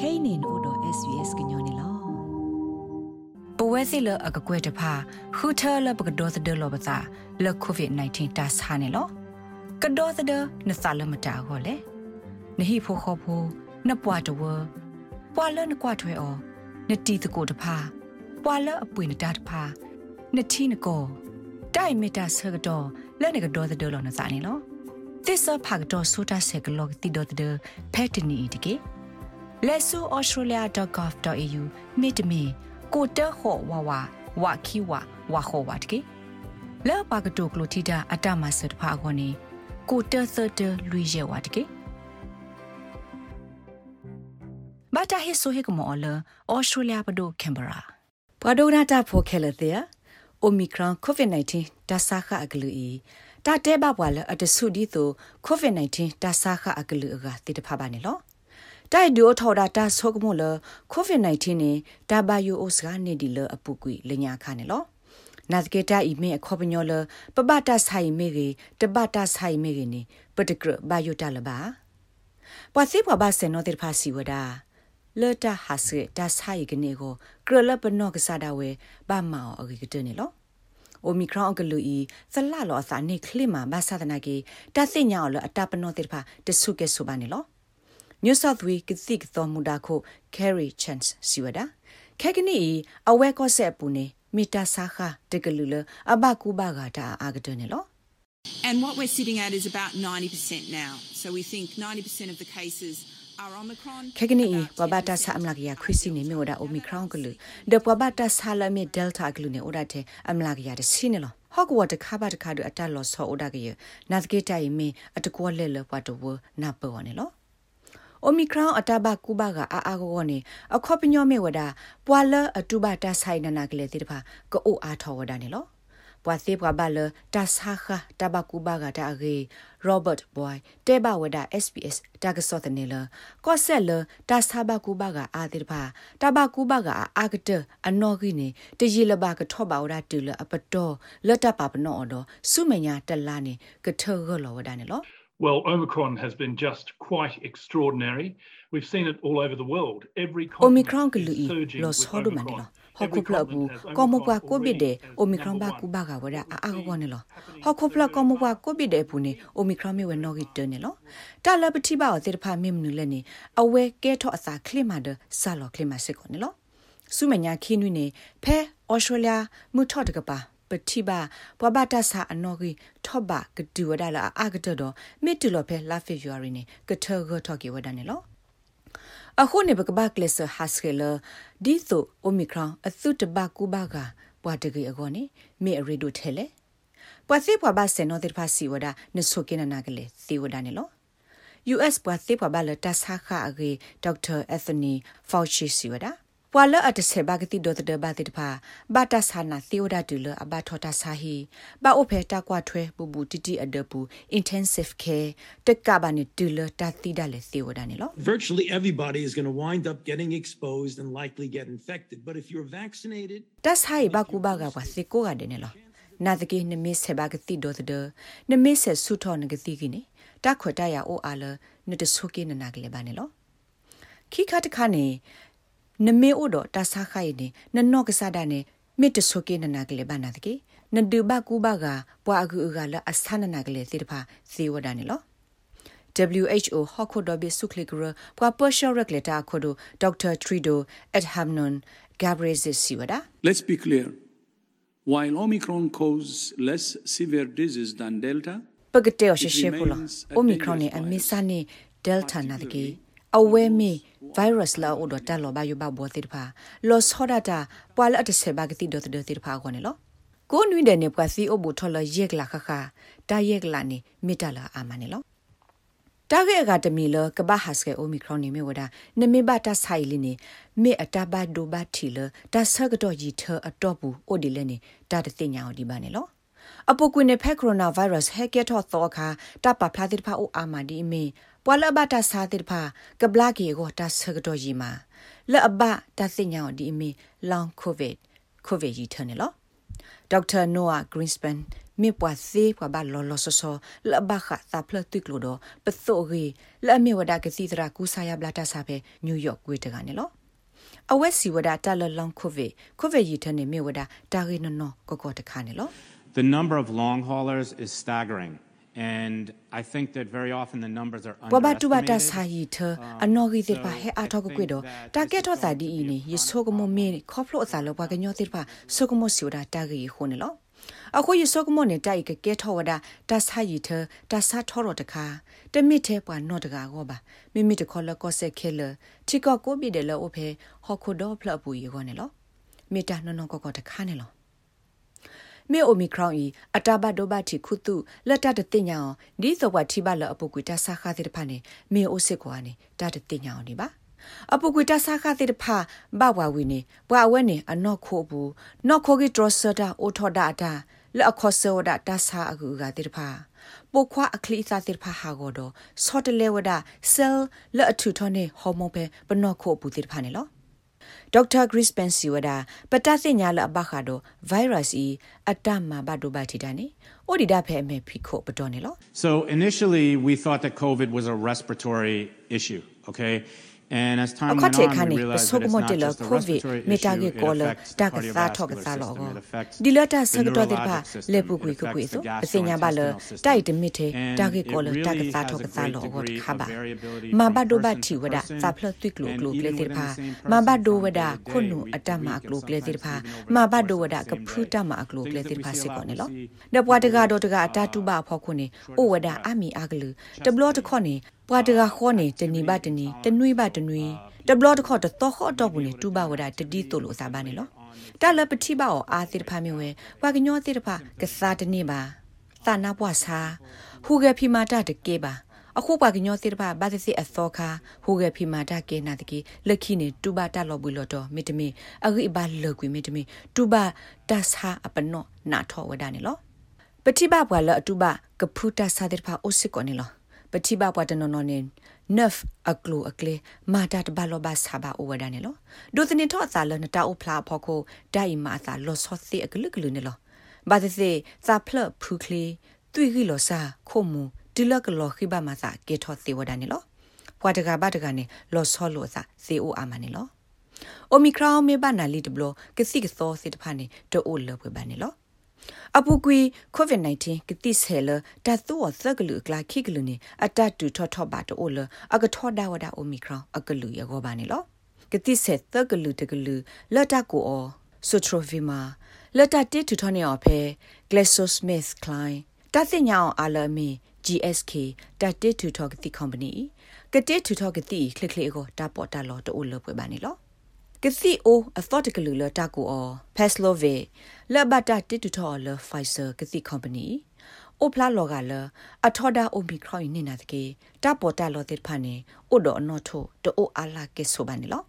kainin odo svs gnyone lo ပဝဲစီလအကကွဲတဖာခူထာလပကဒေါ်သဒလောပသာလကိုဗစ် -19 တာဆာနေလောကဒေါ်သဒနသလမတာဟောလေနဟိဖိုခောဖိုနပွားတဝပွာလနကွာထွဲအောနတီတကိုတဖာပွာလအပွေနတာတဖာနတီနကိုတိုင်မီတာဆကတော့လဲနေကဒေါ်သဒလောနစာနေလောသစ္စာဖာကတော့ဆိုတာဆက်ကလောတီဒေါ်သဒဖက်တနီတကေ လက်ဆူ australia.gov.au မိတမီကိုတခောဝါဝါဝါခီဝါဝါခောဝါတကေလဲပါကတိုကလိုတီတာအတမဆတ်ဖာခေါနေကိုတသတလူရဲဝါတကေဘာတာဟိဆိုဟေကမောလအော်စတြေးလျပဒိုကင်ဘရာပဒိုနာတာဖိုခဲလတဲ့အိုမီခရွန်ကိုဗစ် -19 တာဆာခအကလူီတာတဲဘဘွာလအတဆုဒီတိုကိုဗစ် -19 တာဆာခအကလူအကတိတဖပါနေလော တိုက်ဒိုထော်ဒါတာဆောကမိုလကိုဗစ် -19 နေတာဘယိုအိုစကနေဒီလအပုကွေလညာခါနေလောနာစကေတာအီမေအခေါပညောလပပတာဆိုင်မေကြီးတပတာဆိုင်မေကြီးနေပတကရဘယိုတာလဘာပွာစီပွားဘာစနောတေဖာစီဝဒါလော်တာဟာစေတာဆိုင်ကနေကိုကရလပနောကစားတာဝဲဘာမောင်အဂိကတနေလောအိုမီခရောင်းကလူဤသလလောအစာနေခလိမာဘာသာဒနာကေတသိညာော်လအတပနောတေဖာတဆုကေဆိုပါနေလော New South Wales ကတိကတော်မူတာခု Carry Chance စီဝဒခဲကနီအဝဲကောဆက်ပူနေမီတာစာခတကလူလအဘကူဘာဂတာအာဂဒနေလော And what we're sitting at is about 90% now. So we think 90% of the cases ခကနီပဘတာဆာအမလာကရခရစီနေမြေဒါအိုမီခရောင်းကလူဒပဘတာဆာလမေဒယ်တာကလူနေအိုဒါတဲ့အမလာကရတဲ့စီနေလောဟော့ကဝတ်တခါပါတခါဒအတက်လောဆောအိုဒါကရနတ်ကေတိုင်မီအတကောလဲလပတ်တော့နာပေါ်နေလော အိုမီခရောင်းအတဘကူဘာကအာအာကိုနေအခေါပညောမေဝဒပွာလအတူဘတာဆိုင်နနာကလေးတိတဖာကိုအိုအားထောဝဒနေလောပွာသေပွာဘလတာဆာခတဘကူဘာကတာဂေရောဘတ်ဘွိုင်တေဘဝဒ SPS တာကစောတနေလကောဆက်လတာဆာဘကူဘာကအာတိတဖာတဘကူဘာကအာကတအနော်ကိနေတရီလဘကထော့ပါဝဒတူလအပတော်လတ်တပါပနောအတော်စုမညာတလာနေကထောလောဝဒနေလော Well, Omicron has been just quite extraordinary. We've seen it all over the world. Every Omicron ke lui los hodu manilo. Hokupla bu komopwa kobide Omicron ba ku ba ga wada a a go ne lo. Hokupla komopwa kobide bu ne Omicron me we no gi de ne lo. Ta la pati ba o te pha mim nu le ni awe ke tho asa klima de sa lo klima se ko ne lo. စုမညာခင်းနွိနေဖဲဩစတြေးလျမှုထော့တက ပါပတိပါဘဝတာစာအနော်ကြီးထော့ပါကတူဝဒါလာအာကတတော်မိတူလောဖဲလာဖေဗူရီနေကထောဂထော့ကေဝဒါနေလောအခုနေပကဘကလစ်ဟာစကေလာဒီသိုအိုမီခရွန်အသုတဘကူဘာကဘွာတကေအကောနေမေရီဒိုထဲလေပွာသိပွာဘဆေနောတေဖာစီဝဒါနဆုကေနနာကလေသီဝဒါနေလော US ပွာသိပွာဘလတဆာခအဂေဒေါက်တာအက်သနီဖောက်ချီစီဝဒါ ပွာလအတဆေဘဂတိဒိုတဒဘာတိတဖာဘာတာဆာနာသီယိုဒါတူလအဘထောတာဆာဟီဘာအိုဖေတာကွာထွဲဘူဘူတီတီအဒပူ intensive care တက်ကဘာနေတူလတာသီဒါလေသီယိုဒါနေလော Virtually everybody is going to wind up getting exposed and likely get infected but if you're vaccinated တတ်ဆိုင်ဘကူဘာကဘာစေကိုကတဲ့နေလောနာတကေနမစ်ဆေဘဂတိဒိုတဒနမစ်ဆေဆုထောနဂတိကိနေတခွတ်တရအိုအာလနတဆုကေနနာကလေဘာနေလောခိခတ်ခါနေ နမေအိုဒတာဆာခိုင်နေနနော့ကစားတာနေမစ်တဆိုကေနနာကလေးဘာနာတကေနဒူဘကူဘကပွာအကူကလအဆနနာကလေးတိတဖာဇေဝဒနေလော WHO Hokodobe Suklikura kwa Persia Regleta Kodo Dr. Trido at Hamnon Gabriel Siwada Let's be clear while Omicron causes less severe disease than Delta Pagate o sheshe pula Omicron ne amisa ne Delta na de awe me virus la o do ta lo ba yu ba bo ti pha lo so da ta pwa la at se ba ki do ti do ti pha ko ne lo ko nui de ne pwa si o bo tho lo yek la kha kha ta yek la ni mi ta la a ma ne lo တာဂက်အကဒမီလကဘာဟတ်စကေအိုမီခရွန်နေမြဝဒနမေဘတာဆိုင်လီနေမေအတာဘဒိုဘတ်ထီလတာဆကတော့ဂျီထအတော့ဘူးအိုဒီလဲနေတာတသိညာော်ဒီပါနေလောအပုကွေနေဖက်ကိုရိုနာဗိုင်းရပ်စ်ဟက်ကက်ထော့သောခါတပဖလာတိဖာအိုအာမာဒီမီ ပွာလဘတာစာတိဖာကဘလာကီကိုတာဆကတော့ဂျီမာလဲအဘတာသိညာဒီမီလောင်ကိုဗစ်ကိုဗစ်ကြီးထနေလောဒေါက်တာနိုအာဂရင်းစပန်မေပွားစေပွားဘာလောလောဆောဆောလဘခသာဖလတုကလိုတော့ပသောရီလအမေဝဒကစီတရာကူဆာယဘလာတာစာပဲနယူးယောက်ဝေတကနေလောအဝက်စီဝဒတာလလောင်ကိုဗစ်ကိုဗစ်ရီထနေမေဝဒတာရီနော်နော်ကောကောတခါနေလော The number of long haulers is staggering and I think that very often the numbers are ဘဘတူဘတာ underestimated. စာယီထအနော်ဂီတိပါဟဲအာထောက်ကွေတော့တာကက်တော့တာဒီအင်းယေဆိုကမမေခေါဖလို့အစားလောဘကညောတိပါဆိုကမစီဝဒတာဂီခုန်လောအခုယေဆိုကမနဲ့တိုက်ကကဲထောဝဒတာစာယီထတာစာထောရတခါတမစ်သေးပွားနော့တကာကောပါမိမိတခေါ်လကောဆက်ခဲလချီကောကိုပြတယ်လောအဖေဟော်ခိုဒေါဖလပူယေကောနေလောမေတာနော်နော်ကောကောတခါနေလော မေအိုမီခရောင်းဤအတာဘတ်ဒိုဘတ်တီခုတုလက်တတတင်ညာအောင်ဒီသောဘတိဘလအပုကွေတဆာခါတဲ့ဖာနေမေအိုစစ်ကွာနေတတတင်ညာအောင်ဒီပါအပုကွေတဆာခါတဲ့ဖာဘဝဝီနေဘဝဝဲနေအနော့ခိုးဘူးနော့ခိုးကီဒရဆတာအိုထော်ဒါတာလက်အခေါ်ဆောဒတာဆာအကူကတဲ့ဖာပိုခွာအခလီစာတဲ့ဖာဟာကိုတော့ဆော့တလေဝဒဆဲလ်လက်အထူထော်နေဟော်မုန်းပဲဘနော့ခိုးဘူးတဲ့ဖာနေလော ဒေါက်တာဂရစ်ပန်စီဝဒပတသိညာလဘခါဒိုဗိုင်းရပ်စ်ဤအတမဘဒိုဘတီတန်နီအိုဒီဒဖဲအမေဖိခိုပတော်နေလော So initially we thought that COVID was a respiratory issue, okay? And as အ time ခေါ went တေ on, ခါ we နေပ realized စော that က it's မ not တေလ just a ကိုဗစ် respiratory မေတာ issue, ကေ it ကောလ affects တာကစားထောက cardiovascular စားလော system, it affects ဒီလတာဆ the ကတော့တဲ့ဖ neurologic system, လေပုကွေ it ကကွေ affects ဆို the အစညာပါလ gastrointestinal တိုက်တ system. မီတေ And တာကေကောလ it တာက really စား has ထော a ကစား great လော degree ခါ of ပါ variability မ from ဘဒိုဘ person တီ to ဝဒ person. စာဖလသွိကလို And ကလိုက even လေတေ within ဖာ the same မ person ဘဒို from ဝဒ day to ခုနု day, အတမ week က to လိုကလေတေ sometimes ဖာ even over မ the ဘ course ဒို of ဝ the ဒက same ဖူ day. တမအကလိုကလေ Things တေ that ဖာ we စစ် see a ကော lot, နေ we လော see ဒပွားတကတော့တကအတာတူပါဖောက်ခုနေအိုဝဒအမီအကလူတဘလတခေါနေ ပွားတကခေါနေတနီဘတနီတနွိဘတနွိတဘလတခေါတတော့ခေါတော့ဘူးနေတူပါဝဒတတိတိုလို့စားပါနေလောတလပတိပါအောအာတိဖာမြဝဲပွာကညောတိဖာကစားတနေပါသာနာပွားစာဟူကဖီမာတာတကေပါအခုပါကညောတိဖာဘာသစီအသောခါဟူကဖီမာတာကေနာတကေလက်ခိနေတူပါတလောဘူးလို့တော့မိတမီအဂိဘာလကွေမိတမီတူပါတဆာအပနောနာထောဝဒနေလောပတိဘဘွာလအတူပါကဖူတာစာတဲ့ဖာအိုစစ်ကောနေလော ပတိဘဘွာတနော်နော်နေနဖအကလူအကလေမာတာတဘလောဘဆာဘာအိုဝဒနေလောဒိုတနေထောအစာလနတာအိုဖလာဖောခိုဒိုင်မာအစာလောဆော့စီအကလုကလူနေလောဘာသစီစာဖလဖူကလီတွိဂီလောစာခိုမူဒီလကလောခိဘမာစာကေထောစီဝဒနေလောဘွာတကဘာတကနေလောဆောလောစာစီအိုအာမနေလောအိုမီခရောင်းမေဘနာလီတဘလကစီကသောစစ်တဖာနေတိုအိုလောပွေပါနေလော အပူကွေ covid-19 ကတိဆဲလတတ်သောသကလူကလာခိကလူနေအတတူထောထောပါတိုလအကထောဒါဝဒါအိုမီခရောအကလူရကောပါနေလောကတိဆဲသကလူတကလူလတ်တကိုအောဆိုထရိုဗီမာလတ်တတေတူထောနေအော်ဖဲ GlaxoSmithKline တသိညာအောင်အာလမီ GSK တတေတူထောကတိ company ကတေတူထောကတိခလခလေကိုတပေါ်တလောတိုလပွေပါနေလော ကစီအိုအသောတကလူလတာကိုအောဖက်စလိုဗေလဘတာတိတူထောလဖိုင်ဆာကစီကုမ္ပဏီအိုဖလာလောကလအထောဒါအိုမီခရိုင်းနေနာတကေတပေါ်တာလောတဲ့ဖာနေအိုဒိုအနောထိုတိုအာလာကေဆိုပါနေလော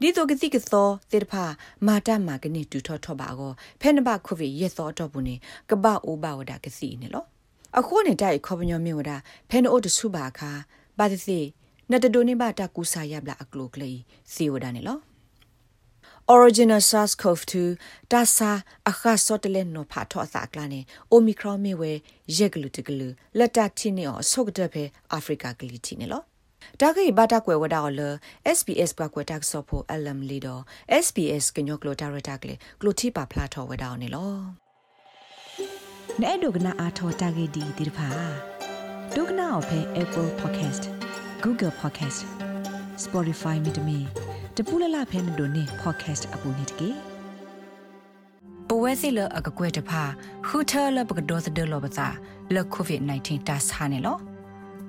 ဒီတော့ကစီကသောသေတဖာမာတမာကနေတူထောထောပါကောဖဲနဘခုဗီရက်သောတော့ဘူးနေကပအိုဘာဝဒကစီနေလောအခုနေတိုက်ခေါပညောမြေဝဒဖဲနိုတဆုပါခါဘာသစီနတဒိုနေဘာတကူစာယဘလာအကလုကလေးစီဝဒနေလော original SARS-CoV-2 တာစာအခါစောတလဲနောဖာထောအစာကလာနေ omicron မြေဝဲရက်ကလူတကလူလက်တတိနေအောင်ဆုတ်တဲ့ဖဲအာဖရိကကလီတီနေလောတာဂိဘာတာကွယ်ဝဒါော်လ SBS ကကွယ်တက်ဆော့ဖို့အလမ်လီဒို SBS ကညောကလိုတာရတာကလေကလိုတီပါဖလာထောဝဒါော်နေလောနဲ့ဒုကနာအာထောတာဂိဒီဒီဖာဒုကနာအဖဲ Apple Podcast Google Podcast Spotify မြေတမီတပူလလဖဲမတို့နေ podcast အပူနေတကေပဝဲစီလအကကွဲတဖာခူထာလပကဒေါ်သဒလောပသာလကိုဗစ် -19 တာဆာနေလော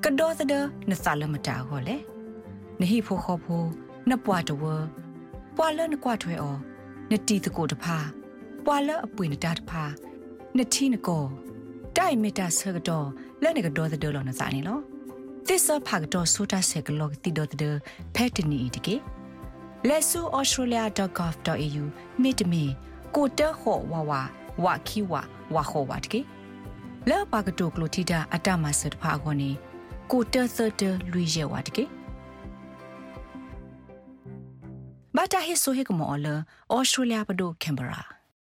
ကဒေါ်သဒနသလမတာဟောလေနဟိဖိုခောဖိုနပွားတဝပွာလနကွာထွဲအောနတီတကိုတဖာပွာလအပွေနတာတဖာနတီနကိုတိုင်မီတာဆကတော့လဲနေကဒေါ်သဒလောနစာနေလော သစ္စာဖာကတော့ဆိုတာဆက်ကလောတီဒေါ်သဒဖဲတနီတကေ lesuaustralia.gov.au မိတမီကိုတဟောဝဝဝခီဝဝခောဝတ်ကေလောပါကတုကလိုတီတာအတမဆတ်ဖာခေါနေကိုတသတလူရဲဝတ်ကေဘာတာဟေဆိုဟေကမောလဩစတြေးလျပဒိုကင်ဘရာ